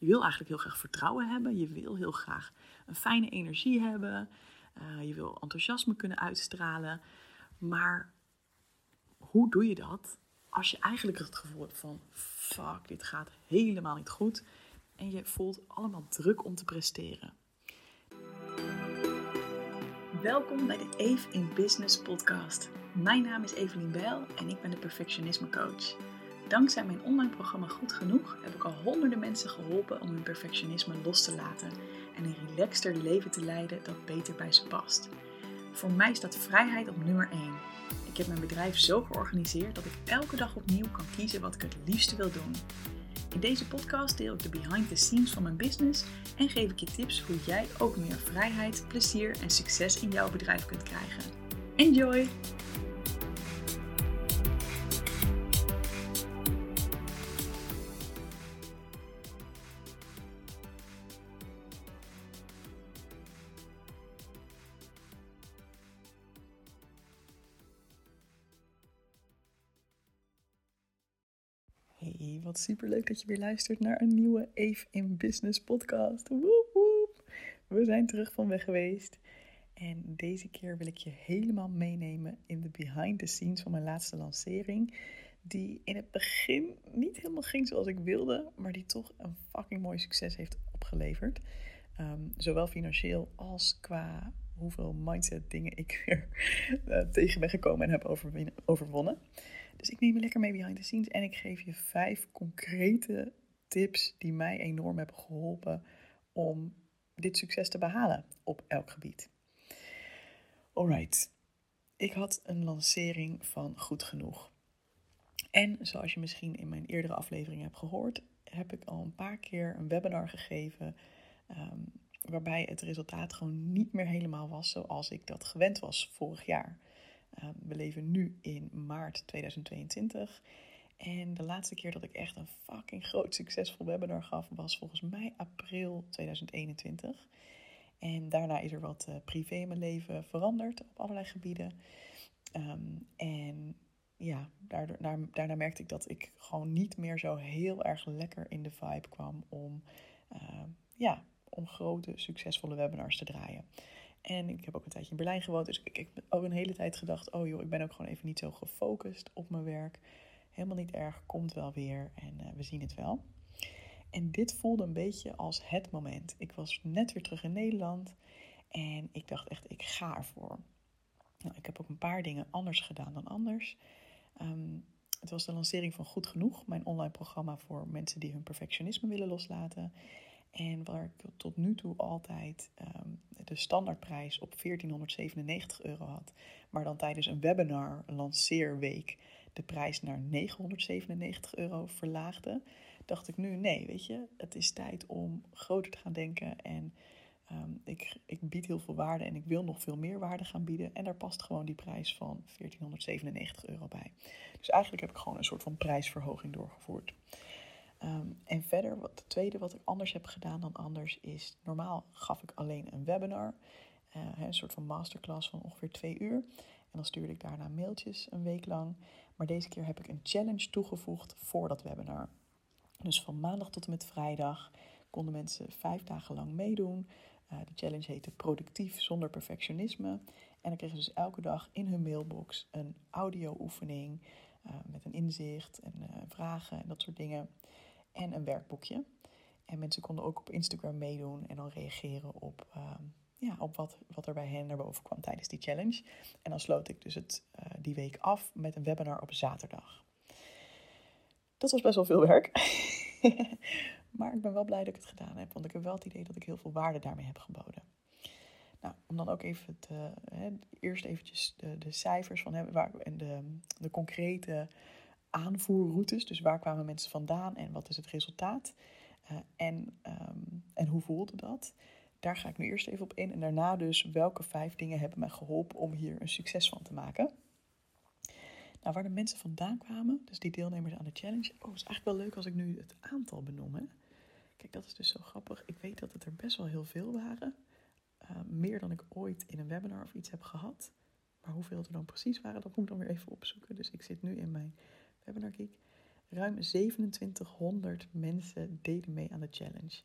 Je wil eigenlijk heel graag vertrouwen hebben. Je wil heel graag een fijne energie hebben. Eh, je wil enthousiasme kunnen uitstralen. Maar hoe doe je dat als je eigenlijk het gevoel hebt van fuck, dit gaat helemaal niet goed. En je voelt allemaal druk om te presteren. Welkom bij de Eve in Business podcast. Mijn naam is Evelien Bijl en ik ben de perfectionisme coach. Dankzij mijn online programma Goed Genoeg heb ik al honderden mensen geholpen om hun perfectionisme los te laten en een relaxter leven te leiden dat beter bij ze past. Voor mij staat vrijheid op nummer 1. Ik heb mijn bedrijf zo georganiseerd dat ik elke dag opnieuw kan kiezen wat ik het liefste wil doen. In deze podcast deel ik de behind the scenes van mijn business en geef ik je tips hoe jij ook meer vrijheid, plezier en succes in jouw bedrijf kunt krijgen. Enjoy! Wat super leuk dat je weer luistert naar een nieuwe Eve in Business podcast. Woep, woep. We zijn terug van weg geweest. En deze keer wil ik je helemaal meenemen in de behind the scenes van mijn laatste lancering. Die in het begin niet helemaal ging zoals ik wilde, maar die toch een fucking mooi succes heeft opgeleverd. Ehm, zowel financieel als qua hoeveel mindset dingen ik weer uh, tegen ben gekomen en heb overwonnen. Dus ik neem je lekker mee behind the scenes en ik geef je vijf concrete tips die mij enorm hebben geholpen om dit succes te behalen op elk gebied. Alright, ik had een lancering van Goed Genoeg. En zoals je misschien in mijn eerdere aflevering hebt gehoord, heb ik al een paar keer een webinar gegeven. Ehm, waarbij het resultaat gewoon niet meer helemaal was zoals ik dat gewend was vorig jaar. Ehm, we leven nu in maart 2022. En de laatste keer dat ik echt een fucking groot succesvol webinar gaf, was volgens mij april 2021. En daarna is er wat uh, privé in mijn leven veranderd op allerlei gebieden. Ehm, en ja, daardoor, daar, daarna merkte ik dat ik gewoon niet meer zo heel erg lekker in de vibe kwam om, uh, ja, om grote, succesvolle webinars te draaien. En ik heb ook een tijdje in Berlijn gewoond. Dus ik, ik heb ook een hele tijd gedacht: oh joh, ik ben ook gewoon even niet zo gefocust op mijn werk. Helemaal niet erg, komt wel weer en uh, we zien het wel. En dit voelde een beetje als het moment. Ik was net weer terug in Nederland en ik dacht echt: ik ga ervoor. Nou, ik heb ook een paar dingen anders gedaan dan anders. Um, het was de lancering van Goed Genoeg, mijn online programma voor mensen die hun perfectionisme willen loslaten. En waar ik tot nu toe altijd um, de standaardprijs op 1497 euro had, maar dan tijdens een webinar lanceerweek de prijs naar 997 euro verlaagde, dacht ik nu: nee, weet je, het is tijd om groter te gaan denken. En um, ik, ik bied heel veel waarde en ik wil nog veel meer waarde gaan bieden. En daar past gewoon die prijs van 1497 euro bij. Dus eigenlijk heb ik gewoon een soort van prijsverhoging doorgevoerd. Um, en verder, wat het tweede wat ik anders heb gedaan dan anders is, normaal gaf ik alleen een webinar, uh, een soort van masterclass van ongeveer twee uur. En dan stuurde ik daarna mailtjes een week lang. Maar deze keer heb ik een challenge toegevoegd voor dat webinar. Dus van maandag tot en met vrijdag konden mensen vijf dagen lang meedoen. Uh, de challenge heette Productief zonder perfectionisme. En dan kregen ze dus elke dag in hun mailbox een audio-oefening uh, met een inzicht en vragen en dat soort dingen en een werkboekje. En mensen konden ook op Instagram meedoen en dan reageren op, ehm, ja, op wat, wat er bij hen naar boven kwam tijdens die challenge. En dan sloot ik dus het, uh, die week af met een webinar op zaterdag. Dat was best wel veel werk. maar ik ben wel blij dat ik het gedaan heb, want ik heb wel het idee dat ik heel veel waarde daarmee heb geboden. Nou, om dan ook even te, hè, eerst eventjes de, de cijfers van hebben waar, en de, de concrete aanvoerroutes. Dus waar kwamen mensen vandaan en wat is het resultaat? Uh, en, um, en hoe voelde dat? Daar ga ik nu eerst even op in. En daarna dus welke vijf dingen hebben mij geholpen om hier een succes van te maken. Nou, waar de mensen vandaan kwamen, dus die deelnemers aan de challenge. Oh, is eigenlijk wel leuk als ik nu het aantal benoem. Hè? Kijk, dat is dus zo grappig. Ik weet dat het er best wel heel veel waren. Uh, meer dan ik ooit in een webinar of iets heb gehad. Maar hoeveel er dan precies waren, dat moet ik dan weer even opzoeken. Dus ik zit nu in mijn Webinar. Ruim 2700 mensen deden mee aan de challenge.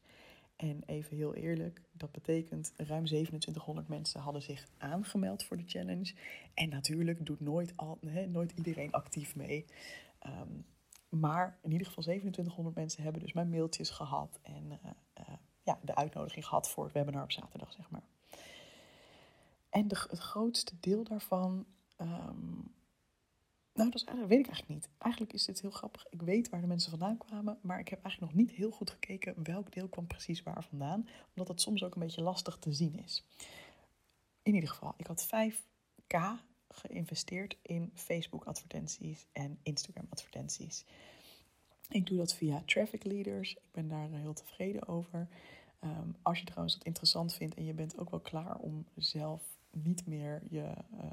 En even heel eerlijk, dat betekent ruim 2700 mensen hadden zich aangemeld voor de challenge. En natuurlijk doet nooit, al, hè, nooit iedereen actief mee. Ehm, maar in ieder geval 2700 mensen hebben dus mijn mailtjes gehad en uh, uh, ja, de uitnodiging gehad voor het webinar op zaterdag, zeg maar. En de, het grootste deel daarvan um, nou, dat, is, dat weet ik eigenlijk niet. Eigenlijk is dit heel grappig. Ik weet waar de mensen vandaan kwamen, maar ik heb eigenlijk nog niet heel goed gekeken welk deel kwam precies waar vandaan, omdat het soms ook een beetje lastig te zien is. In ieder geval, ik had 5k geïnvesteerd in Facebook-advertenties en Instagram-advertenties. Ik doe dat via Traffic Leaders. Ik ben daar heel tevreden over. Um, als je trouwens dat interessant vindt en je bent ook wel klaar om zelf niet meer je. Uh,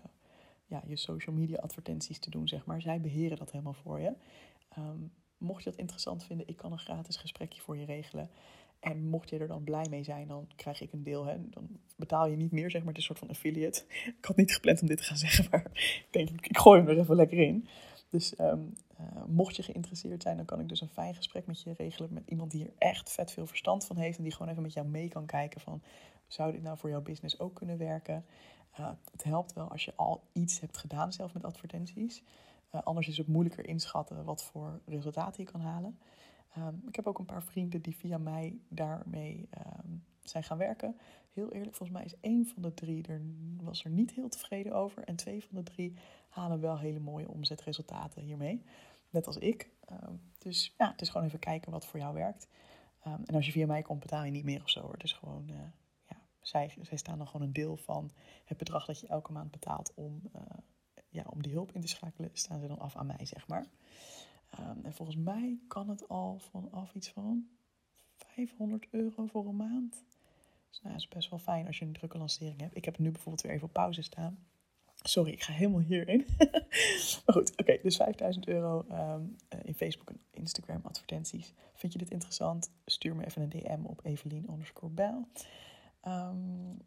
ja, je social media advertenties te doen, zeg maar. Zij beheren dat helemaal voor je. Um, mocht je dat interessant vinden, ik kan een gratis gesprekje voor je regelen. En mocht je er dan blij mee zijn, dan krijg ik een deel. Hè? Dan betaal je niet meer, zeg maar. Het is een soort van affiliate. Ik had niet gepland om dit te gaan zeggen, maar ik denk, ik gooi hem er even lekker in. Dus um, uh, mocht je geïnteresseerd zijn, dan kan ik dus een fijn gesprek met je regelen. Met iemand die hier echt vet veel verstand van heeft. En die gewoon even met jou mee kan kijken van, zou dit nou voor jouw business ook kunnen werken? Het helpt wel als je al iets hebt gedaan zelf met advertenties. Uh, anders is het moeilijker inschatten wat voor resultaten je kan halen. Um, ik heb ook een paar vrienden die via mij daarmee um, zijn gaan werken. Heel eerlijk, volgens mij is één van de drie er, was er niet heel tevreden over. En twee van de drie halen wel hele mooie omzetresultaten hiermee. Net als ik. Um, dus ja, het is gewoon even kijken wat voor jou werkt. en als je via mij komt, betaal je niet meer of zo. Het is gewoon uh, zij, zij staan dan gewoon een deel van het bedrag dat je elke maand betaalt om, uh, ja, om die hulp in te schakelen, staan ze dan af aan mij, zeg maar. Um, en volgens mij kan het al vanaf iets van 500 euro voor een maand. Dus nou, dat is best wel fijn als je een drukke lancering hebt. Ik heb nu bijvoorbeeld weer even op pauze staan. Sorry, ik ga helemaal hierin. maar goed, oké, dus 5000 euro um, in Facebook en Instagram advertenties. Vind je dit interessant? Stuur me even een DM op Evelien underscore bel. Um,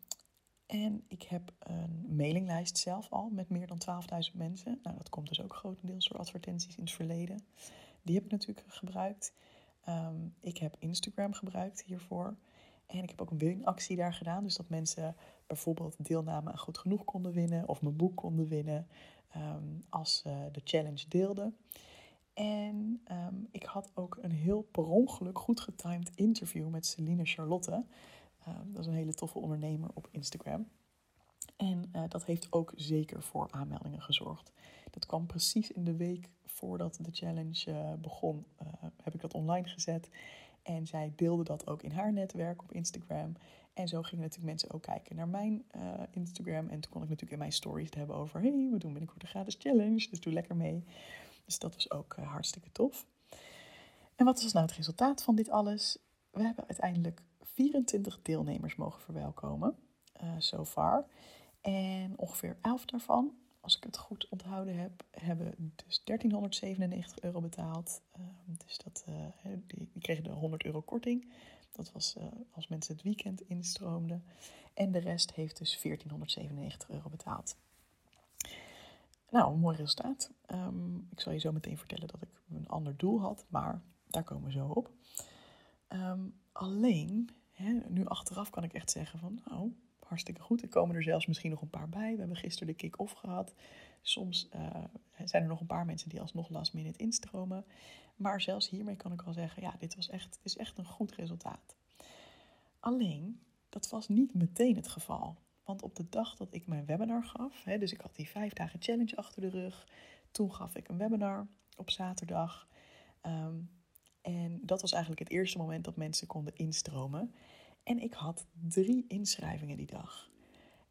en ik heb een mailinglijst zelf al met meer dan 12.000 mensen. Nou, dat komt dus ook grotendeels door advertenties in het verleden. Die heb ik natuurlijk gebruikt. Um, ik heb Instagram gebruikt hiervoor. En ik heb ook een winactie daar gedaan. Dus dat mensen bijvoorbeeld deelname aan Goed Genoeg konden winnen. Of mijn boek konden winnen. Um, als ze de challenge deelden. En ik had ook een heel per ongeluk goed getimed interview met Celine Charlotte. Um, dat is een hele toffe ondernemer op Instagram. En uh, dat heeft ook zeker voor aanmeldingen gezorgd. Dat kwam precies in de week voordat de challenge uh, begon, uh, heb ik dat online gezet. En zij deelde dat ook in haar netwerk op Instagram. En zo gingen natuurlijk mensen ook kijken naar mijn Instagram. En toen kon ik natuurlijk in mijn stories het hebben over... hey, we doen binnenkort een gratis challenge, dus doe lekker mee. Dus dat was ook hartstikke tof. En wat was nou het resultaat van dit alles? We hebben uiteindelijk 24 deelnemers mogen verwelkomen, uh, so far. En ongeveer 11 daarvan, als ik het goed onthouden heb, hebben dus 1397 euro betaald. Uh, dus dat, uh, die, kregen de 100 euro korting. Dat was als mensen het weekend instroomden. En de rest heeft dus 1497 euro betaald. Nou, een mooi resultaat. Um, ik zal je zo meteen vertellen dat ik een ander doel had, maar daar komen we zo op. Um, alleen Hè, nu achteraf kan ik echt zeggen van, nou, hartstikke goed. Er komen er zelfs misschien nog een paar bij. We hebben gisteren de kick-off gehad. Soms uh, zijn er nog een paar mensen die alsnog last minute instromen. Maar zelfs hiermee kan ik al zeggen, ja, dit was echt, is echt een goed resultaat. Alleen, dat was niet meteen het geval. Want op de dag dat ik mijn webinar gaf, hè, dus ik had die vijf dagen challenge achter de rug. Toen gaf ik een webinar op zaterdag. Um, en dat was eigenlijk het eerste moment dat mensen konden instromen. En ik had drie inschrijvingen die dag.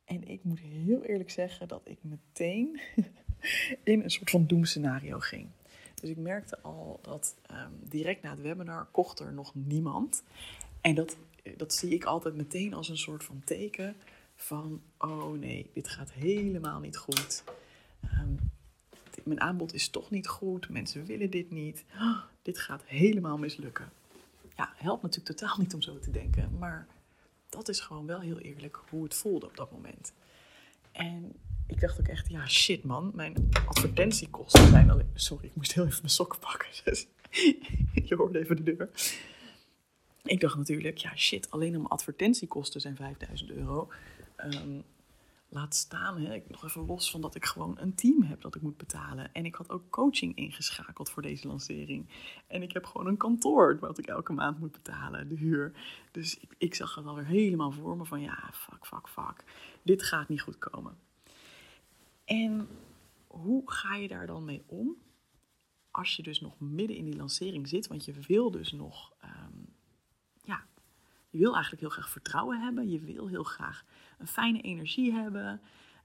En ik moet heel eerlijk zeggen dat ik meteen in een soort van doemscenario ging. Dus ik merkte al dat um, direct na het webinar kocht er nog niemand. En dat, dat zie ik altijd meteen als een soort van teken van... oh nee, dit gaat helemaal niet goed. Um, mijn aanbod is toch niet goed, mensen willen dit niet. Dit gaat helemaal mislukken. Ja, helpt natuurlijk totaal niet om zo te denken, maar dat is gewoon wel heel eerlijk hoe het voelde op dat moment. En ik dacht ook echt, ja shit man, mijn advertentiekosten zijn alleen... Sorry, ik moest heel even mijn sokken pakken. Dus je hoorde even de deur. Ik dacht natuurlijk, ja shit, alleen mijn advertentiekosten zijn 5000 euro. Um, laat staan, hè, nog even los van dat ik gewoon een team heb dat ik moet betalen. En ik had ook coaching ingeschakeld voor deze lancering. En ik heb gewoon een kantoor wat ik elke maand moet betalen, de huur. Dus ik, zag het alweer helemaal voor me van ja, fuck, fuck, fuck. Dit gaat niet goed komen. En hoe ga je daar dan mee om? Als je dus nog midden in die lancering zit, want je wil dus nog, ehm, ja, je wil eigenlijk heel graag vertrouwen hebben. Je wil heel graag een fijne energie hebben.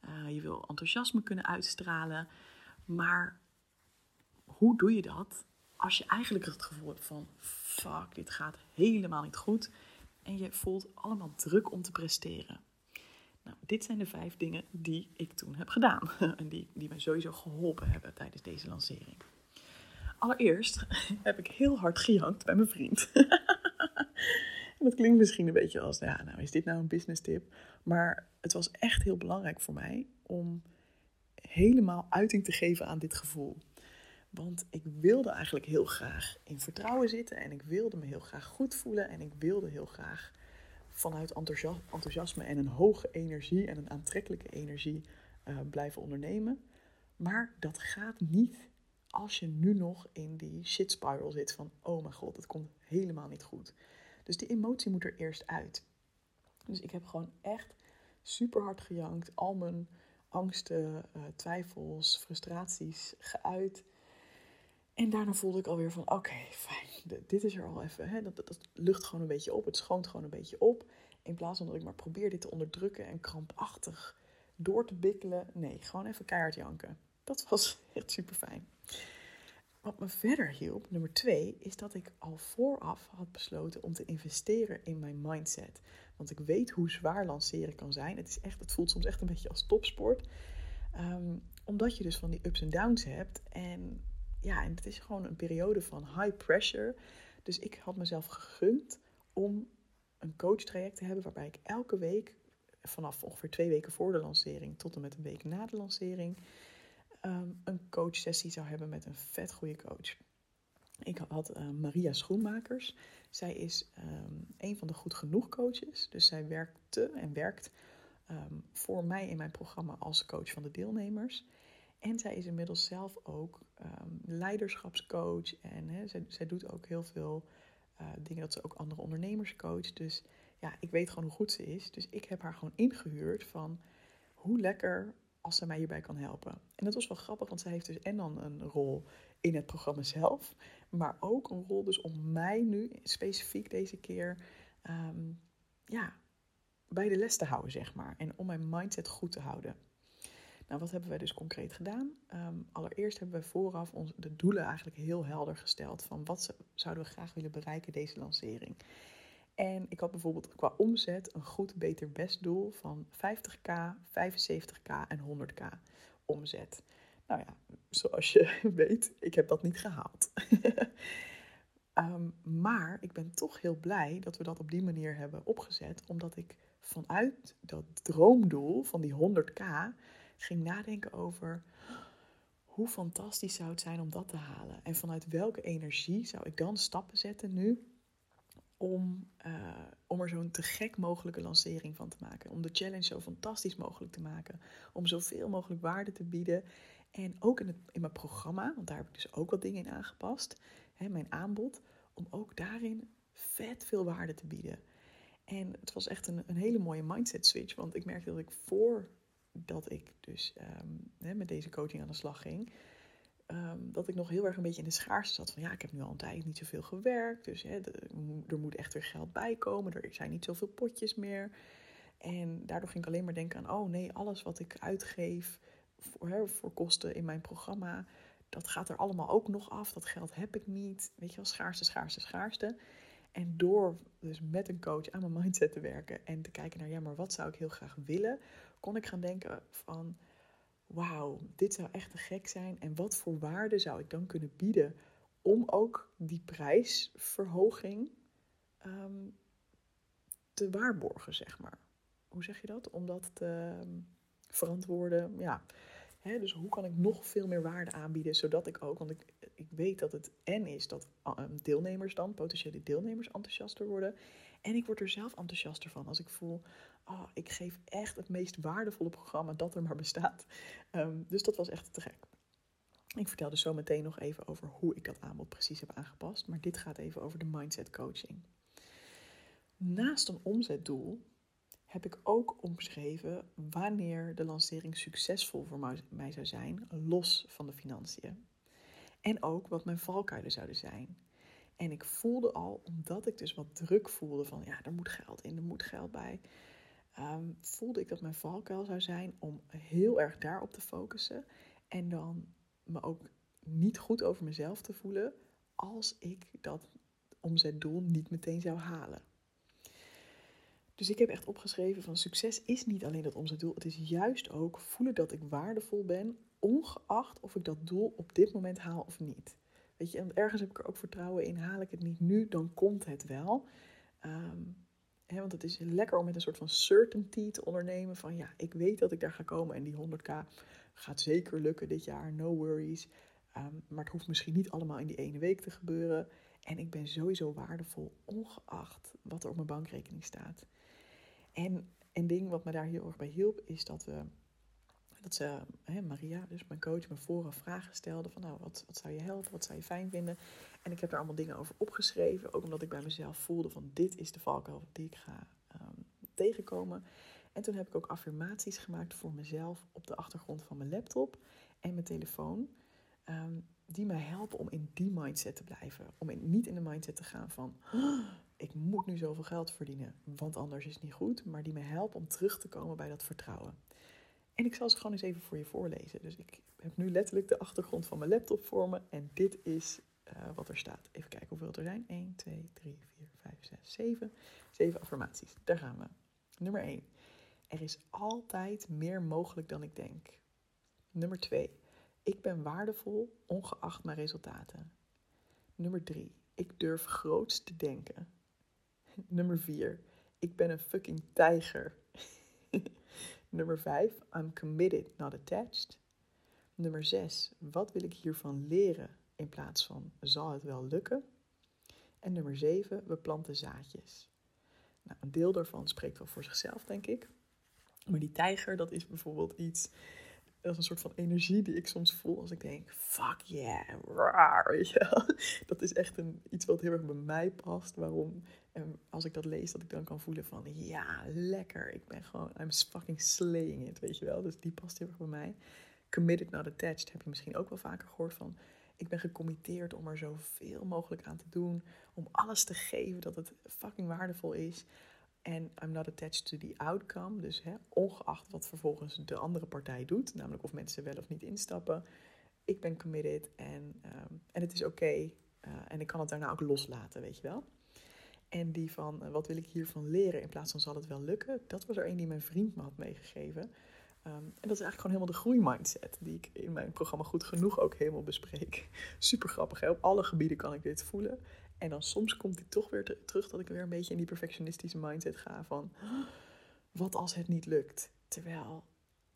Uh, je wil enthousiasme kunnen uitstralen. Maar hoe doe je dat als je eigenlijk het gevoel hebt van fuck, dit gaat helemaal niet goed. En je voelt allemaal druk om te presteren. Nou, dit zijn de vijf dingen die ik toen heb gedaan. En die, die mij sowieso geholpen hebben tijdens deze lancering. Allereerst heb ik heel hard gejankt bij mijn vriend. Dat klinkt misschien een beetje als, ja, nou is dit nou een business tip? Maar het was echt heel belangrijk voor mij om helemaal uiting te geven aan dit gevoel. Want ik wilde eigenlijk heel graag in vertrouwen zitten en ik wilde me heel graag goed voelen en ik wilde heel graag vanuit enthousiasme en een hoge energie en een aantrekkelijke energie uh, blijven ondernemen. Maar dat gaat niet als je nu nog in die shit spiral zit van, oh mijn god, het komt helemaal niet goed. Dus die emotie moet er eerst uit. Dus ik heb gewoon echt super hard gejankt. Al mijn angsten, uh, twijfels, frustraties geuit. En daarna voelde ik alweer van, oké, fijn, dit is er al even. Hè, dat, dat, lucht gewoon een beetje op, het schoont gewoon een beetje op. In plaats van dat ik maar probeer dit te onderdrukken en krampachtig door te bikkelen. Nee, gewoon even keihard janken. Dat was echt super fijn. Wat me verder hielp, nummer twee, is dat ik al vooraf had besloten om te investeren in mijn mindset. Want ik weet hoe zwaar lanceren kan zijn. Het, is echt, het voelt soms echt een beetje als topsport. Ehm, omdat je dus van die ups en downs hebt. En ja, en het is gewoon een periode van high pressure. Dus ik had mezelf gegund om een coachtraject te hebben waarbij ik elke week, vanaf ongeveer twee weken voor de lancering tot en met een week na de lancering, um, een coachsessie zou hebben met een vet goede coach. Ik had uh, Maria Schoenmakers. Zij is um, een van de goed genoeg coaches. Dus zij werkte en werkt um, voor mij in mijn programma als coach van de deelnemers. En zij is inmiddels zelf ook leiderschapscoach. En zij, zij, doet ook heel veel uh, dingen dat ze ook andere ondernemers coacht. Dus ja, ik weet gewoon hoe goed ze is. Dus ik heb haar gewoon ingehuurd van hoe lekker als ze mij hierbij kan helpen. En dat was wel grappig, want zij heeft dus en dan een rol in het programma zelf, maar ook een rol dus om mij nu specifiek deze keer ehm, ja, bij de les te houden, zeg maar. En om mijn mindset goed te houden. Nou, wat hebben wij dus concreet gedaan? Ehm, allereerst hebben we vooraf ons, de doelen eigenlijk heel helder gesteld. Van wat zouden we graag willen bereiken deze lancering. En ik had bijvoorbeeld qua omzet een goed, beter, best doel van 50k, 75k en 100k omzet. Nou ja, zoals je weet, ik heb dat niet gehaald. um, maar ik ben toch heel blij dat we dat op die manier hebben opgezet, omdat ik vanuit dat droomdoel van die 100k ging nadenken over hoe fantastisch zou het zijn om dat te halen. En vanuit welke energie zou ik dan stappen zetten nu om, uh, om er zo'n te gek mogelijke lancering van te maken. Om de challenge zo fantastisch mogelijk te maken. Om zoveel mogelijk waarde te bieden. En ook in, het, in mijn programma, want daar heb ik dus ook wat dingen in aangepast. Hè, mijn aanbod. Om ook daarin vet veel waarde te bieden. En het was echt een, een hele mooie mindset switch. Want ik merkte dat ik voordat ik dus um, hè, met deze coaching aan de slag ging Ehm, dat ik nog heel erg een beetje in de schaarste zat. Van ja, ik heb nu al een tijd niet zoveel gewerkt. Dus hè, er moet echt weer geld bij komen. Er zijn niet zoveel potjes meer. En daardoor ging ik alleen maar denken aan: oh nee, alles wat ik uitgeef voor, hè, voor kosten in mijn programma. Dat gaat er allemaal ook nog af. Dat geld heb ik niet. Weet je wel, schaarste, schaarste, schaarste. En door dus met een coach aan mijn mindset te werken en te kijken naar, ja, maar wat zou ik heel graag willen, kon ik gaan denken van, wauw, dit zou echt te gek zijn. En wat voor waarde zou ik dan kunnen bieden om ook die prijsverhoging ehm, te waarborgen, zeg maar. Hoe zeg je dat? Om dat te ehm, verantwoorden. Ja, dus hoe kan ik nog veel meer waarde aanbieden, zodat ik ook, want ik, ik weet dat het en is dat ehm, deelnemers dan, potentiële deelnemers, enthousiaster worden. En ik word er zelf enthousiaster van als ik voel, oh, ik geef echt het meest waardevolle programma dat er maar bestaat. Ehm, dus dat was echt te gek. Ik vertel dus zo meteen nog even over hoe ik dat aanbod precies heb aangepast. Maar dit gaat even over de mindset coaching. Naast een omzetdoel heb ik ook omschreven wanneer de lancering succesvol voor mij zou zijn, los van de financiën. En ook wat mijn valkuilen zouden zijn. En ik voelde al, omdat ik dus wat druk voelde van ja, er moet geld in, er moet geld bij, ehm, voelde ik dat mijn valkuil zou zijn om heel erg daarop te focussen. En dan me ook niet goed over mezelf te voelen als ik dat omzetdoel niet meteen zou halen. Dus ik heb echt opgeschreven van succes is niet alleen dat omzetdoel, het is juist ook voelen dat ik waardevol ben, ongeacht of ik dat doel op dit moment haal of niet. Weet je, en ergens heb ik er ook vertrouwen in, haal ik het niet nu, dan komt het wel. Ehm, want het is lekker om met een soort van certainty te ondernemen van ja, ik weet dat ik daar ga komen en die 100k gaat zeker lukken dit jaar, no worries. Ehm, maar het hoeft misschien niet allemaal in die ene week te gebeuren. En ik ben sowieso waardevol, ongeacht wat er op mijn bankrekening staat. En een ding wat me daar heel erg bij hielp, is dat, we, dat ze, hè, Maria, dus mijn coach, me vooraf vragen stelde van nou, wat, wat zou je helpen, wat zou je fijn vinden? En ik heb er allemaal dingen over opgeschreven, ook omdat ik bij mezelf voelde van dit is de valkuil die ik ga um, tegenkomen. En toen heb ik ook affirmaties gemaakt voor mezelf op de achtergrond van mijn laptop en mijn telefoon. Ehm, die mij helpen om in die mindset te blijven. Om in, niet in de mindset te gaan van ik moet nu zoveel geld verdienen, want anders is het niet goed. Maar die me helpen om terug te komen bij dat vertrouwen. En ik zal ze gewoon eens even voor je voorlezen. Dus ik heb nu letterlijk de achtergrond van mijn laptop voor me. En dit is uh, wat er staat. Even kijken hoeveel er zijn. 1, 2, 3, 4, 5, 6, 7. 7 affirmaties. Daar gaan we. Nummer 1. Er is altijd meer mogelijk dan ik denk. Nummer 2. Ik ben waardevol, ongeacht mijn resultaten. Nummer 3. Ik durf groots te denken. Nummer 4. Ik ben een fucking tijger. Nummer 5. I'm committed, not attached. Nummer 6. Wat wil ik hiervan leren in plaats van zal het wel lukken? En nummer 7. We planten zaadjes. Nou, een deel daarvan spreekt wel voor zichzelf, denk ik. Maar die tijger, dat is bijvoorbeeld iets dat is een soort van energie die ik soms voel als ik denk, fuck yeah, raar, Dat is echt een, iets wat heel erg bij mij past. Waarom, en als ik dat lees, dat ik dan kan voelen van, ja, lekker. Ik ben gewoon, I'm fucking slaying it, weet je wel. Dus die past heel erg bij mij. Committed, not attached, heb je misschien ook wel vaker gehoord van. Ik ben gecommitteerd om er zoveel mogelijk aan te doen. Om alles te geven dat het fucking waardevol is. En I'm not attached to the outcome. Dus hè, ongeacht wat vervolgens de andere partij doet, namelijk of mensen wel of niet instappen. Ik ben committed en, ehm, en het is oké. Uh, en ik kan het daarna ook loslaten, weet je wel. En die van, uh, wat wil ik hiervan leren in plaats van zal het wel lukken? Dat was er een die mijn vriend me had meegegeven. Um, en dat is eigenlijk gewoon helemaal de groeimindset, die ik in mijn programma Goed Genoeg ook helemaal bespreek. Super grappig, hè? op alle gebieden kan ik dit voelen. En dan soms komt hij toch weer terug dat ik weer een beetje in die perfectionistische mindset ga van wat als het niet lukt. Terwijl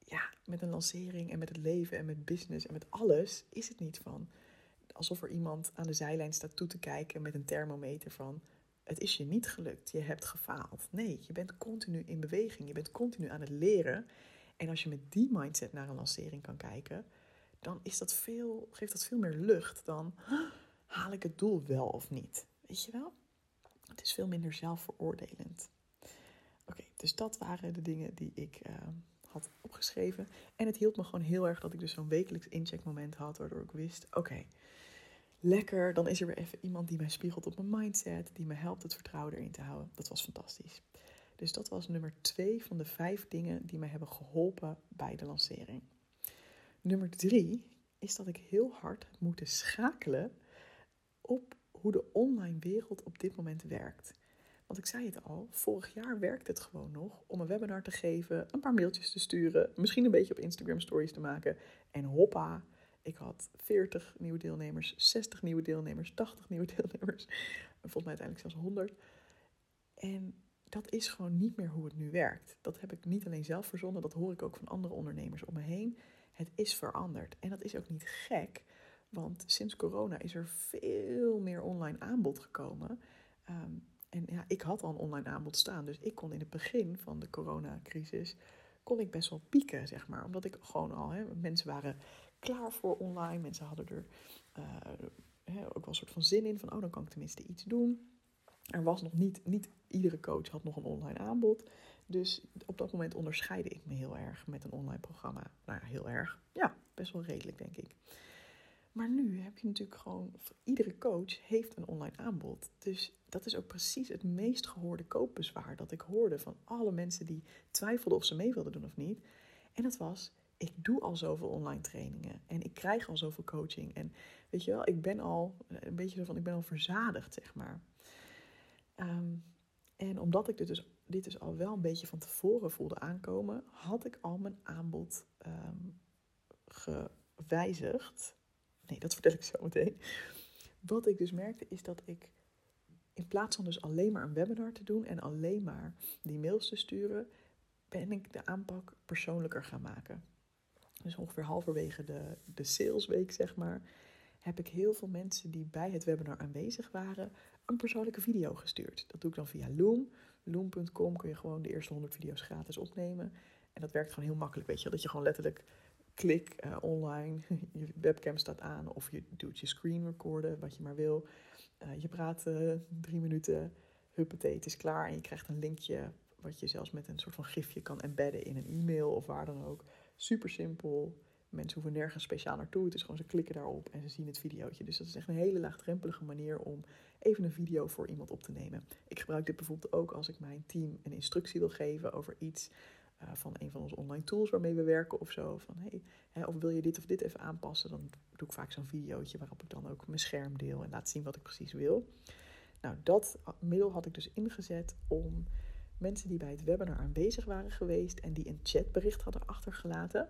ja, met een lancering en met het leven en met business en met alles is het niet van alsof er iemand aan de zijlijn staat toe te kijken met een thermometer van het is je niet gelukt, je hebt gefaald. Nee, je bent continu in beweging, je bent continu aan het leren. En als je met die mindset naar een lancering kan kijken, dan is dat veel, geeft dat veel meer lucht dan haal ik het doel wel of niet? Weet je wel? Het is veel minder zelfveroordelend. Oké, dus dat waren de dingen die ik uh, had opgeschreven. En het hielp me gewoon heel erg dat ik dus zo'n wekelijks incheckmoment had, waardoor ik wist: oké, lekker, dan is er weer even iemand die mij spiegelt op mijn mindset, die me helpt het vertrouwen erin te houden. Dat was fantastisch. Dus dat was nummer twee van de vijf dingen die mij hebben geholpen bij de lancering. Nummer drie is dat ik heel hard moeten schakelen op hoe de online wereld op dit moment werkt. Want ik zei het al, vorig jaar werkte het gewoon nog om een webinar te geven, een paar mailtjes te sturen, misschien een beetje op Instagram stories te maken. En hoppa, ik had 40 nieuwe deelnemers, 60 nieuwe deelnemers, 80 nieuwe deelnemers. En volgens mij uiteindelijk zelfs 100. En dat is gewoon niet meer hoe het nu werkt. Dat heb ik niet alleen zelf verzonnen, dat hoor ik ook van andere ondernemers om me heen. Het is veranderd. En dat is ook niet gek, want sinds corona is er veel meer online aanbod gekomen. Ehm, en ja, ik had al een online aanbod staan, dus ik kon in het begin van de coronacrisis kon ik best wel pieken, zeg maar. Omdat ik gewoon al, hè, mensen waren klaar voor online, mensen hadden er uh, ook wel een soort van zin in, van oh, dan kan ik tenminste iets doen. Er was nog niet, niet iedere coach had nog een online aanbod. Dus op dat moment onderscheidde ik me heel erg met een online programma. Nou ja, heel erg. Ja, best wel redelijk, denk ik. Maar nu heb je natuurlijk gewoon, iedere coach heeft een online aanbod. Dus dat is ook precies het meest gehoorde koopbezwaar dat ik hoorde van alle mensen die twijfelden of ze mee wilden doen of niet. En dat was, ik doe al zoveel online trainingen en ik krijg al zoveel coaching. En weet je wel, ik ben al een beetje zo van, ik ben al verzadigd, zeg maar. Ehm, en omdat ik dit dus, dit dus al wel een beetje van tevoren voelde aankomen, had ik al mijn aanbod um, gewijzigd. Nee, dat vertel ik zo meteen. Wat ik dus merkte is dat ik in plaats van dus alleen maar een webinar te doen en alleen maar die mails te sturen, ben ik de aanpak persoonlijker gaan maken. Dus ongeveer halverwege de, de salesweek, zeg maar, heb ik heel veel mensen die bij het webinar aanwezig waren, een persoonlijke video gestuurd. Dat doe ik dan via Loom. Loom.com kun je gewoon de eerste 100 video's gratis opnemen. En dat werkt gewoon heel makkelijk, weet je. Dat je gewoon letterlijk klik uh, online, je webcam staat aan of je doet je screen recorden, wat je maar wil. Uh, je praat uh, drie minuten, huppatee, het is klaar en je krijgt een linkje wat je zelfs met een soort van gifje kan embedden in een e-mail of waar dan ook. Super simpel. Mensen hoeven nergens speciaal naartoe. Het is gewoon ze klikken daarop en ze zien het videootje. Dus dat is echt een hele laagdrempelige manier om even een video voor iemand op te nemen. Ik gebruik dit bijvoorbeeld ook als ik mijn team een instructie wil geven over iets uh, van een van onze online tools waarmee we werken of zo. Van hey, hè, of wil je dit of dit even aanpassen? Dan doe ik vaak zo'n videootje waarop ik dan ook mijn scherm deel en laat zien wat ik precies wil. Nou, dat middel had ik dus ingezet om mensen die bij het webinar aanwezig waren geweest en die een chatbericht hadden achtergelaten.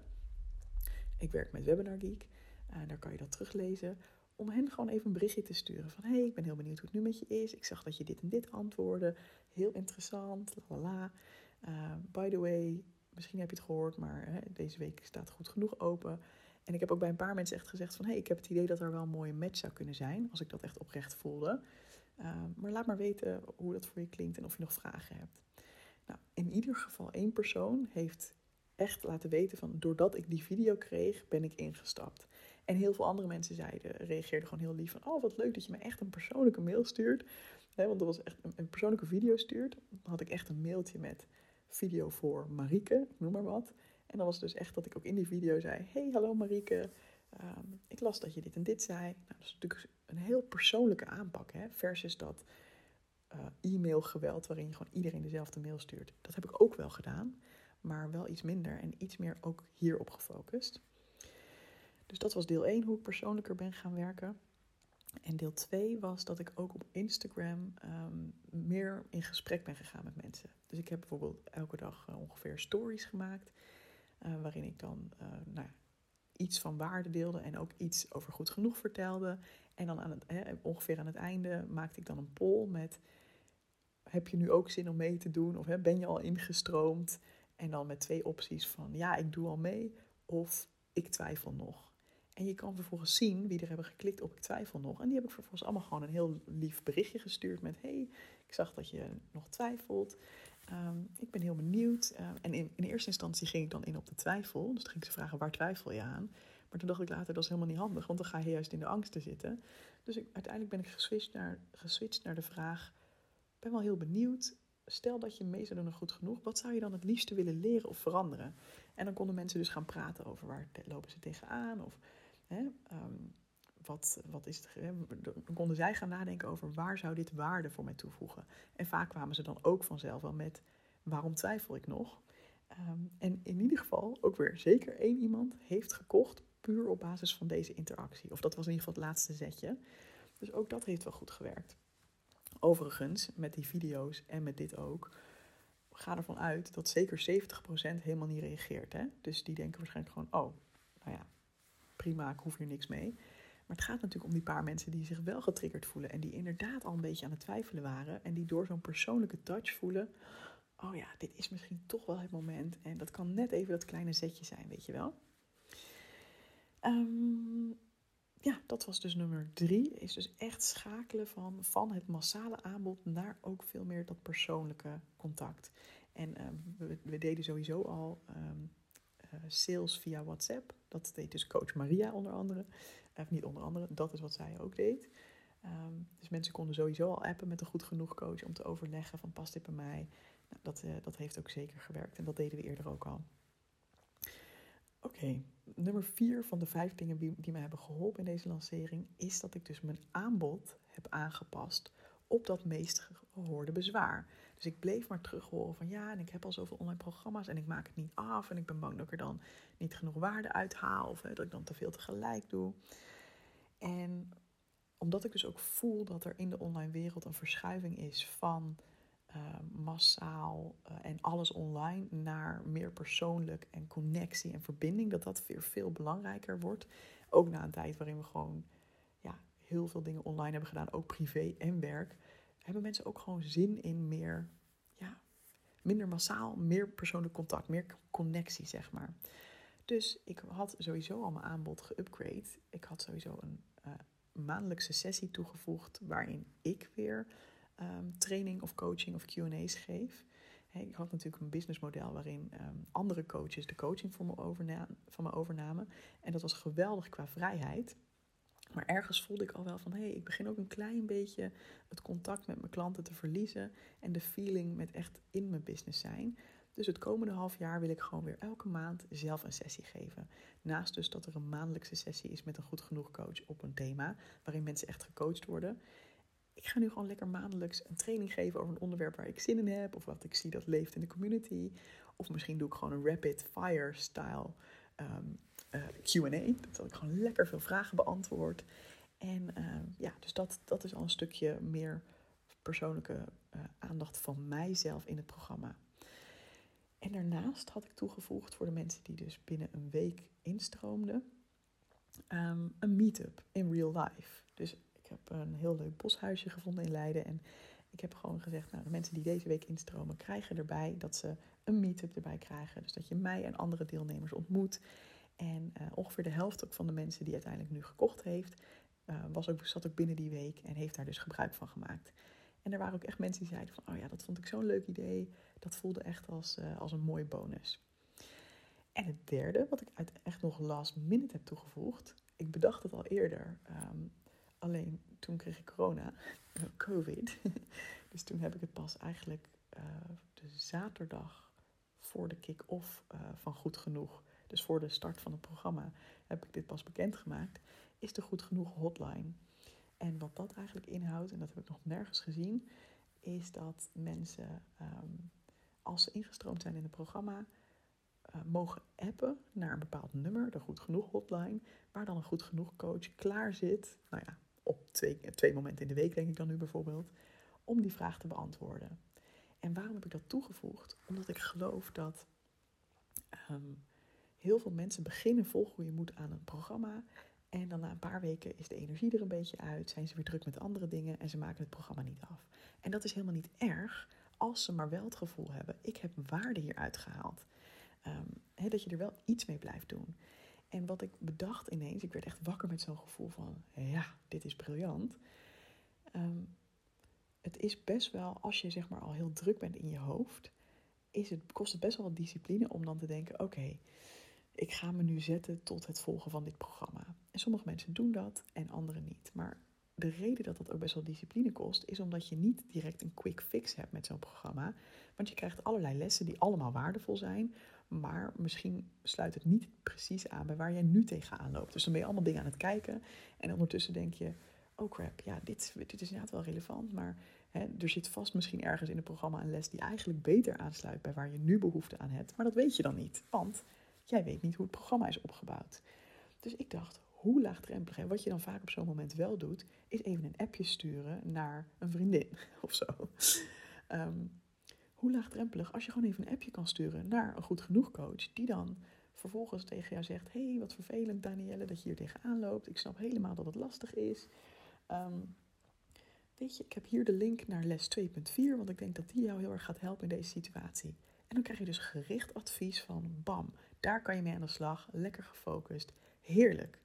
Ik werk met Webinar Geek, uh, daar kan je dat teruglezen. Om hen gewoon even een berichtje te sturen van hey, ik ben heel benieuwd hoe het nu met je is. Ik zag dat je dit en dit antwoordde. Heel interessant, la la. Uh, by the way, misschien heb je het gehoord, maar hè, deze week staat goed genoeg open. En ik heb ook bij een paar mensen echt gezegd van... hé, hey, ik heb het idee dat er wel een mooie match zou kunnen zijn... als ik dat echt oprecht voelde. Uh, maar laat maar weten hoe dat voor je klinkt en of je nog vragen hebt. Nou, in ieder geval één persoon heeft echt laten weten van... doordat ik die video kreeg, ben ik ingestapt. En heel veel andere mensen zeiden, reageerden gewoon heel lief van... oh, wat leuk dat je me echt een persoonlijke mail stuurt. want dat was echt een, een persoonlijke video stuurt. Dan had ik echt een mailtje met video voor Marieke, noem maar wat. En dan was het dus echt dat ik ook in die video zei: Hey, hallo Marieke, ehm, ik las dat je dit en dit zei. Nou, dat is natuurlijk een heel persoonlijke aanpak, hè, versus dat uh, e-mailgeweld waarin je gewoon iedereen dezelfde mail stuurt. Dat heb ik ook wel gedaan, maar wel iets minder en iets meer ook hierop gefocust. Dus dat was deel 1, hoe ik persoonlijker ben gaan werken. En deel 2 was dat ik ook op Instagram ehm, meer in gesprek ben gegaan met mensen. Dus ik heb bijvoorbeeld elke dag uh, ongeveer stories gemaakt. Uh, waarin ik dan uh, nou, iets van waarde deelde en ook iets over goed genoeg vertelde. En dan aan het, ongeveer aan het einde maakte ik dan een poll met: Heb je nu ook zin om mee te doen? Of ben je al ingestroomd? En dan met twee opties van: Ja, ik doe al mee. Of ik twijfel nog. En je kan vervolgens zien wie er hebben geklikt op ik twijfel nog. En die heb ik vervolgens allemaal gewoon een heel lief berichtje gestuurd met... hey, ik zag dat je nog twijfelt. Ehm, ik ben heel benieuwd. Ehm, en in, in, eerste instantie ging ik dan in op de twijfel. Dus toen ging ze vragen, waar twijfel je aan? Maar toen dacht ik later, dat is helemaal niet handig. Want dan ga je juist in de angst te zitten. Dus ik, uiteindelijk ben ik geswitcht naar, geswitcht naar de vraag... Ik ben wel heel benieuwd. Stel dat je mee zou doen goed genoeg. Wat zou je dan het liefste willen leren of veranderen? En dan konden mensen dus gaan praten over waar lopen ze tegenaan... of Ehm, wat, wat is het, dan konden zij gaan nadenken over waar zou dit waarde voor mij toevoegen. En vaak kwamen ze dan ook vanzelf wel met waarom twijfel ik nog. Ehm, en in ieder geval ook weer zeker één iemand heeft gekocht puur op basis van deze interactie. Of dat was in ieder geval het laatste zetje. Dus ook dat heeft wel goed gewerkt. Overigens, met die video's en met dit ook, ga ervan uit dat zeker 70% helemaal niet reageert. Hè? Dus die denken waarschijnlijk gewoon, oh, nou ja, prima, ik hoef hier niks mee. Maar het gaat natuurlijk om die paar mensen die zich wel getriggerd voelen en die inderdaad al een beetje aan het twijfelen waren en die door zo'n persoonlijke touch voelen, oh ja, dit is misschien toch wel het moment en dat kan net even dat kleine zetje zijn, weet je wel. Ehm, ja, dat was dus nummer drie. Is dus echt schakelen van, van het massale aanbod naar ook veel meer dat persoonlijke contact. En ehm, we, deden sowieso al ehm, eh, sales via WhatsApp. Dat deed dus coach Maria onder andere. Of niet onder andere, dat is wat zij ook deed. Ehm, dus mensen konden sowieso al appen met een goed genoeg coach om te overleggen van past dit bij mij. Nou, dat, uh, dat heeft ook zeker gewerkt en dat deden we eerder ook al. Oké, nummer vier van de vijf dingen die, die hebben geholpen in deze lancering is dat ik dus mijn aanbod heb aangepast op dat meest gehoorde bezwaar. Dus ik bleef maar terug horen van ja, en ik heb al zoveel online programma's en ik maak het niet af en ik ben bang dat ik er dan niet genoeg waarde uit haal of dat ik dan te veel tegelijk doe. En omdat ik dus ook voel dat er in de online wereld een verschuiving is van uh, massaal uh, en alles online naar meer persoonlijk en connectie en verbinding, dat dat weer veel belangrijker wordt. Ook na een tijd waarin we gewoon ja, heel veel dingen online hebben gedaan, ook privé en werk, hebben mensen ook gewoon zin in meer, ja, minder massaal, meer persoonlijk contact, meer connectie, zeg maar. Dus ik had sowieso al mijn aanbod geüpgrade. Ik had sowieso een uh, maandelijkse sessie toegevoegd waarin ik weer um, training of coaching of QA's geef. ik had natuurlijk een businessmodel waarin um, andere coaches de coaching voor me overna van me overnamen. En dat was geweldig qua vrijheid. Maar ergens voelde ik al wel van hé, hey, ik begin ook een klein beetje het contact met mijn klanten te verliezen. En de feeling met echt in mijn business zijn. Dus het komende half jaar wil ik gewoon weer elke maand zelf een sessie geven. Naast dus dat er een maandelijkse sessie is met een goed genoeg coach op een thema, waarin mensen echt gecoacht worden. Ik ga nu gewoon lekker maandelijks een training geven over een onderwerp waar ik zin in heb, of wat ik zie dat leeft in de community. Of misschien doe ik gewoon een rapid fire style um, uh, QA. Dat ik gewoon lekker veel vragen beantwoord. En uh, ja, dus dat, dat is al een stukje meer persoonlijke uh, aandacht van mijzelf in het programma. En daarnaast had ik toegevoegd voor de mensen die dus binnen een week instroomden, um, een meetup in real life. Dus ik heb een heel leuk boshuisje gevonden in Leiden. En ik heb gewoon gezegd, nou, de mensen die deze week instromen, krijgen erbij dat ze een meetup erbij krijgen. Dus dat je mij en andere deelnemers ontmoet. En uh, ongeveer de helft ook van de mensen die uiteindelijk nu gekocht heeft, uh, was ook, zat ook binnen die week en heeft daar dus gebruik van gemaakt. En er waren ook echt mensen die zeiden van, oh ja, dat vond ik zo'n leuk idee. Dat voelde echt als, uh, als een mooie bonus. En het derde, wat ik uit echt nog last minute heb toegevoegd. Ik bedacht het al eerder. Um, alleen toen kreeg ik corona, COVID. dus toen heb ik het pas eigenlijk de zaterdag voor de kick-off van Goed Genoeg. Dus voor de start van het programma heb ik dit pas bekendgemaakt. Is de Goed Genoeg hotline. En wat dat eigenlijk inhoudt, en dat heb ik nog nergens gezien, is dat mensen, um, als ze ingestroomd zijn in het programma, uh, mogen appen naar een bepaald nummer, de Goed Genoeg hotline, waar dan een Goed Genoeg coach klaar zit, nou ja, op twee, twee momenten in de week denk ik dan nu bijvoorbeeld, om die vraag te beantwoorden. En waarom heb ik dat toegevoegd? Omdat ik geloof dat um, heel veel mensen beginnen vol goede moed aan een programma en dan na een paar weken is de energie er een beetje uit, zijn ze weer druk met andere dingen en ze maken het programma niet af. En dat is helemaal niet erg als ze maar wel het gevoel hebben, ik heb waarde hieruit gehaald. Um, dat je er wel iets mee blijft doen. En wat ik bedacht ineens, ik werd echt wakker met zo'n gevoel van, ja, dit is briljant. Um, het is best wel, als je zeg maar al heel druk bent in je hoofd, is het, kost het best wel wat discipline om dan te denken, oké, ik ga me nu zetten tot het volgen van dit programma. En sommige mensen doen dat en anderen niet. Maar de reden dat dat ook best wel discipline kost, is omdat je niet direct een quick fix hebt met zo'n programma. Want je krijgt allerlei lessen die allemaal waardevol zijn, maar misschien sluit het niet precies aan bij waar jij nu tegenaan loopt. Dus dan ben je allemaal dingen aan het kijken en ondertussen denk je, oh crap, ja, dit, dit is inderdaad wel relevant, maar hè, er zit vast misschien ergens in het programma een les die eigenlijk beter aansluit bij waar je nu behoefte aan hebt. Maar dat weet je dan niet, want Jij weet niet hoe het programma is opgebouwd. Dus ik dacht, hoe laagdrempelig. En wat je dan vaak op zo'n moment wel doet, is even een appje sturen naar een vriendin of zo. Um, hoe laagdrempelig als je gewoon even een appje kan sturen naar een goed genoeg coach, die dan vervolgens tegen jou zegt: hey, wat vervelend, Danielle, dat je hier tegenaan loopt. Ik snap helemaal dat het lastig is. Um, weet je, ik heb hier de link naar les 2.4, want ik denk dat die jou heel erg gaat helpen in deze situatie. En dan krijg je dus gericht advies van bam, daar kan je mee aan de slag, lekker gefocust. heerlijk.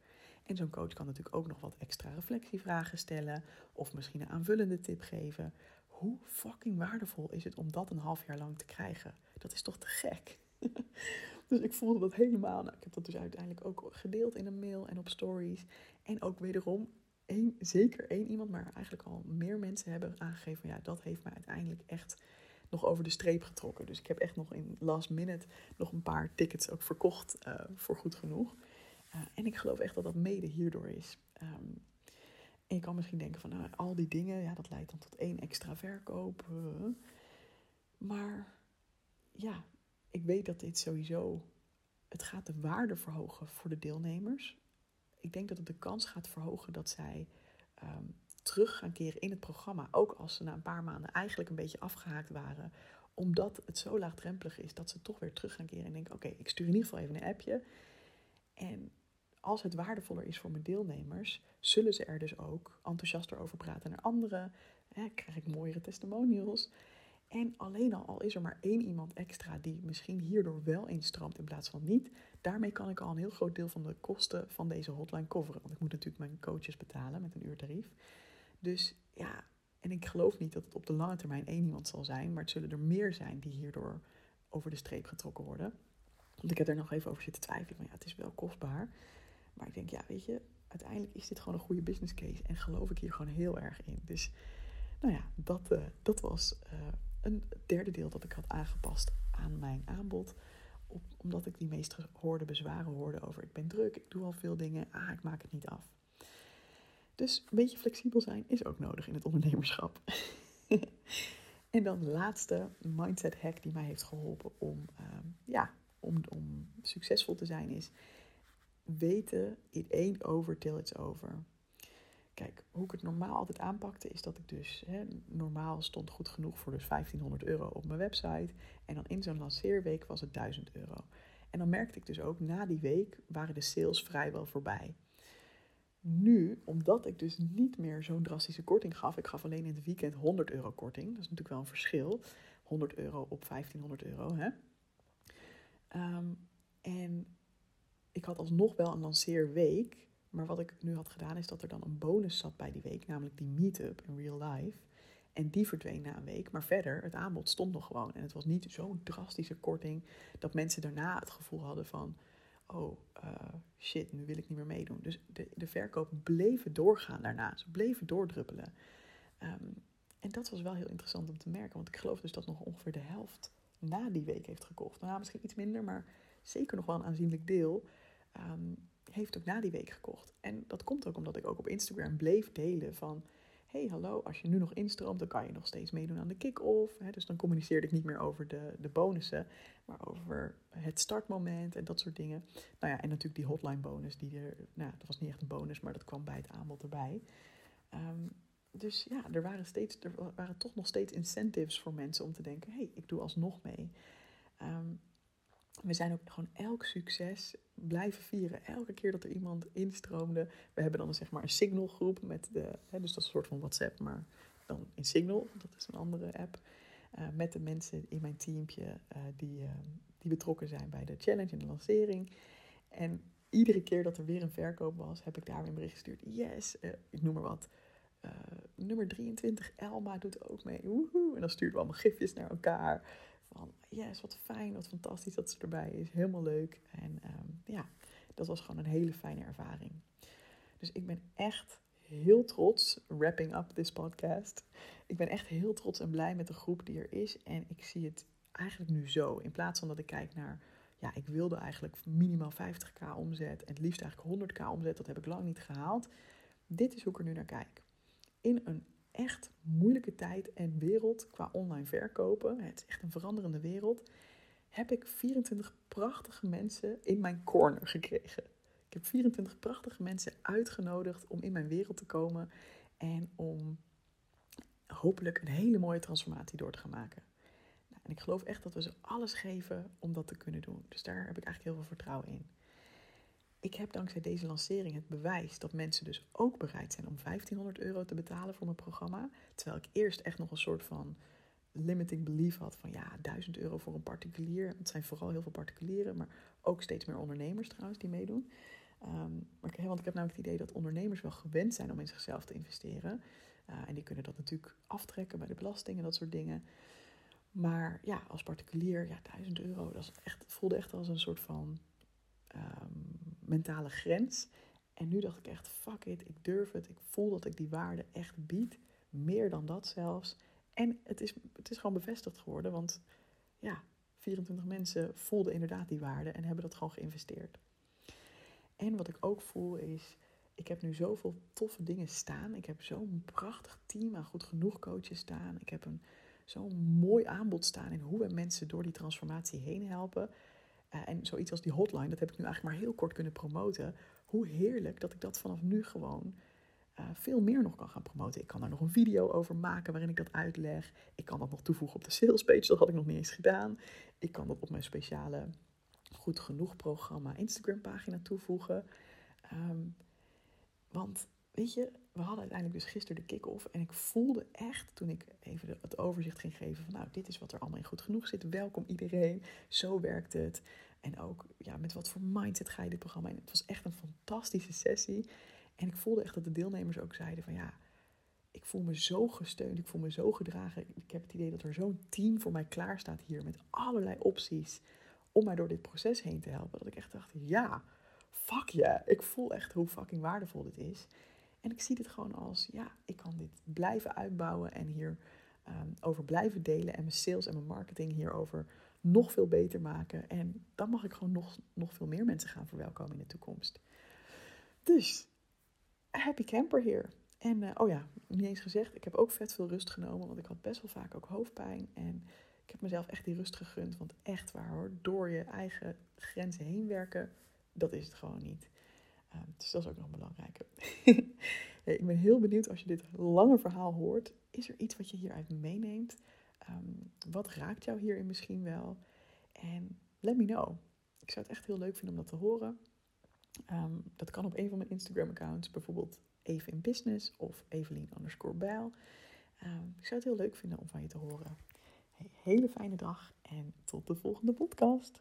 En zo'n coach kan natuurlijk ook nog wat extra reflectievragen stellen of misschien een aanvullende tip geven. Hoe fucking waardevol is het om dat een half jaar lang te krijgen? Dat is toch te gek? dus ik voelde dat helemaal. Nou, ik heb dat dus uiteindelijk ook gedeeld in een mail en op stories. En ook wederom één, zeker één iemand, maar eigenlijk al meer mensen hebben aangegeven ja, dat heeft mij uiteindelijk echt nog over de streep getrokken. Dus ik heb echt nog in last minute nog een paar tickets ook verkocht uh, voor goed genoeg. Uh, en ik geloof echt dat dat mede hierdoor is. Um, en je kan misschien denken van nou, al die dingen, ja, dat leidt dan tot één extra verkoop. Uh, maar ja, ik weet dat dit sowieso, het gaat de waarde verhogen voor de deelnemers. Ik denk dat het de kans gaat verhogen dat zij um, terug gaan keren in het programma. Ook als ze na een paar maanden eigenlijk een beetje afgehaakt waren. Omdat het zo laagdrempelig is dat ze toch weer terug gaan keren en denken: oké, ik stuur in ieder geval even een appje. En als het waardevoller is voor mijn deelnemers, zullen ze er dus ook enthousiaster over praten naar anderen. Hè, krijg ik mooiere testimonials. En alleen al, al is er maar één iemand extra die misschien hierdoor wel instroomt in plaats van niet, daarmee kan ik al een heel groot deel van de kosten van deze hotline coveren. Want ik moet natuurlijk mijn coaches betalen met een uurtarief. Dus ja, en ik geloof niet dat het op de lange termijn één iemand zal zijn, maar het zullen er meer zijn die hierdoor over de streep getrokken worden. Want ik heb er nog even over zitten twijfelen, maar ja, het is wel kostbaar. Maar ik denk, ja, weet je, uiteindelijk is dit gewoon een goede business case en geloof ik hier gewoon heel erg in. Dus nou ja, dat, uh, dat was uh, een derde deel dat ik had aangepast aan mijn aanbod. Op, omdat ik die meest gehoorde bezwaren hoorde over ik ben druk, ik doe al veel dingen, ah, ik maak het niet af. Dus een beetje flexibel zijn is ook nodig in het ondernemerschap. en dan de laatste mindset hack die mij heeft geholpen om, uh, ja, om, om succesvol te zijn is weten it ain't over till it's over. Kijk, hoe ik het normaal altijd aanpakte is dat ik dus, hè, normaal stond goed genoeg voor dus 1500 euro op mijn website. En dan in zo'n lanceerweek was het 1000 euro. En dan merkte ik dus ook, na die week waren de sales vrijwel voorbij. Nu, omdat ik dus niet meer zo'n drastische korting gaf, ik gaf alleen in het weekend 100 euro korting. Dat is natuurlijk wel een verschil. 100 euro op 1500 euro. Hè? Um, en ik had alsnog wel een lanceerweek. Maar wat ik nu had gedaan is dat er dan een bonus zat bij die week, namelijk die meetup in real life. En die verdween na een week. Maar verder, het aanbod stond nog gewoon. En het was niet zo'n drastische korting dat mensen daarna het gevoel hadden van oh uh, shit, nu wil ik niet meer meedoen. Dus de, de verkoop bleven doorgaan daarna. Ze bleven doordruppelen. Um, en dat was wel heel interessant om te merken, want ik geloof dus dat nog ongeveer de helft na die week heeft gekocht. Nou, misschien iets minder, maar zeker nog wel een aanzienlijk deel. Um, heeft ook na die week gekocht. En dat komt ook omdat ik ook op Instagram bleef delen van hey, hallo, als je nu nog instroomt, dan kan je nog steeds meedoen aan de kick-off. Dus dan communiceerde ik niet meer over de, de bonussen, maar over het startmoment en dat soort dingen. Nou ja, en natuurlijk die hotline bonus, die er, nou, dat was niet echt een bonus, maar dat kwam bij het aanbod erbij. Um, dus ja, er waren, steeds, er waren toch nog steeds incentives voor mensen om te denken, hey, ik doe alsnog mee. Um, we zijn ook gewoon elk succes blijven vieren. Elke keer dat er iemand instroomde. We hebben dan zeg maar een signalgroep met de, hè, dus dat is een soort van WhatsApp, maar dan in Signal, dat is een andere app. Uh, met de mensen in mijn teampje uh, die, uh, die betrokken zijn bij de challenge en de lancering. En iedere keer dat er weer een verkoop was, heb ik daar weer een bericht gestuurd. Yes, ik noem maar wat. nummer 23, Elma doet ook mee. Woehoe. En dan stuurden we allemaal gifjes naar elkaar van yes, wat fijn, wat fantastisch dat ze erbij is. Helemaal leuk. En um, ja, dat was gewoon een hele fijne ervaring. Dus ik ben echt heel trots, wrapping up this podcast. Ik ben echt heel trots en blij met de groep die er is. En ik zie het eigenlijk nu zo. In plaats van dat ik kijk naar, ja, ik wilde eigenlijk minimaal 50k omzet. En het liefst eigenlijk 100k omzet. Dat heb ik lang niet gehaald. Dit is hoe ik er nu naar kijk. In een echt moeilijke tijd en wereld qua online verkopen, het is echt een veranderende wereld, heb ik 24 prachtige mensen in mijn corner gekregen. Ik heb 24 prachtige mensen uitgenodigd om in mijn wereld te komen en om hopelijk een hele mooie transformatie door te gaan maken. Nou, en ik geloof echt dat we ze alles geven om dat te kunnen doen. Dus daar heb ik eigenlijk heel veel vertrouwen in ik heb dankzij deze lancering het bewijs dat mensen dus ook bereid zijn om 1500 euro te betalen voor mijn programma. Terwijl ik eerst echt nog een soort van limiting belief had van ja, 1000 euro voor een particulier. Het zijn vooral heel veel particulieren, maar ook steeds meer ondernemers trouwens die meedoen. Ehm, maar, want ik heb namelijk het idee dat ondernemers wel gewend zijn om in zichzelf te investeren. en die kunnen dat natuurlijk aftrekken bij de belasting en dat soort dingen. Maar ja, als particulier, ja, 1000 euro, dat is echt, voelde echt als een soort van ehm, mentale grens. En nu dacht ik echt, fuck it, ik durf het. Ik voel dat ik die waarde echt bied. Meer dan dat zelfs. En het is, het is gewoon bevestigd geworden, want ja, 24 mensen voelden inderdaad die waarde en hebben dat gewoon geïnvesteerd. En wat ik ook voel is, ik heb nu zoveel toffe dingen staan. Ik heb zo'n prachtig team aan goed genoeg coaches staan. Ik heb een zo'n mooi aanbod staan in hoe we mensen door die transformatie heen helpen. Uh, en zoiets als die hotline, dat heb ik nu eigenlijk maar heel kort kunnen promoten. Hoe heerlijk dat ik dat vanaf nu gewoon uh, veel meer nog kan gaan promoten. Ik kan daar nog een video over maken waarin ik dat uitleg. Ik kan dat nog toevoegen op de salespage, dat had ik nog niet eens gedaan. Ik kan dat op mijn speciale Goed Genoeg programma Instagram pagina toevoegen. Um, want weet je, we hadden uiteindelijk dus gisteren de kick-off. En ik voelde echt, toen ik even het overzicht ging geven van... nou, dit is wat er allemaal in goed genoeg zit. Welkom iedereen. Zo werkt het. En ook, ja, met wat voor mindset ga je dit programma in? Het was echt een fantastische sessie. En ik voelde echt dat de deelnemers ook zeiden van... ja, ik voel me zo gesteund. Ik voel me zo gedragen. Ik heb het idee dat er zo'n team voor mij klaar staat hier... met allerlei opties om mij door dit proces heen te helpen. Dat ik echt dacht, ja, fuck ja. Yeah. Ik voel echt hoe fucking waardevol dit is. En ik zie dit gewoon als, ja, ik kan dit blijven uitbouwen en hier um, over blijven delen. En mijn sales en mijn marketing hierover nog veel beter maken. En dan mag ik gewoon nog, nog veel meer mensen gaan verwelkomen in de toekomst. Dus, happy camper hier. En uh, oh ja, niet eens gezegd, ik heb ook vet veel rust genomen, want ik had best wel vaak ook hoofdpijn. En ik heb mezelf echt die rust gegund, want echt waar hoor, door je eigen grenzen heen werken, dat is het gewoon niet. Uh, dus dat is ook nog belangrijk. ik ben heel benieuwd als je dit lange verhaal hoort. Is er iets wat je hieruit meeneemt? Um, wat raakt jou hierin misschien wel? En let me know. Ik zou het echt heel leuk vinden om dat te horen. Um, dat kan op een van mijn Instagram accounts, bijvoorbeeld even in business of Evelien underscore ik zou het heel leuk vinden om van je te horen. Hele fijne dag en tot de volgende podcast.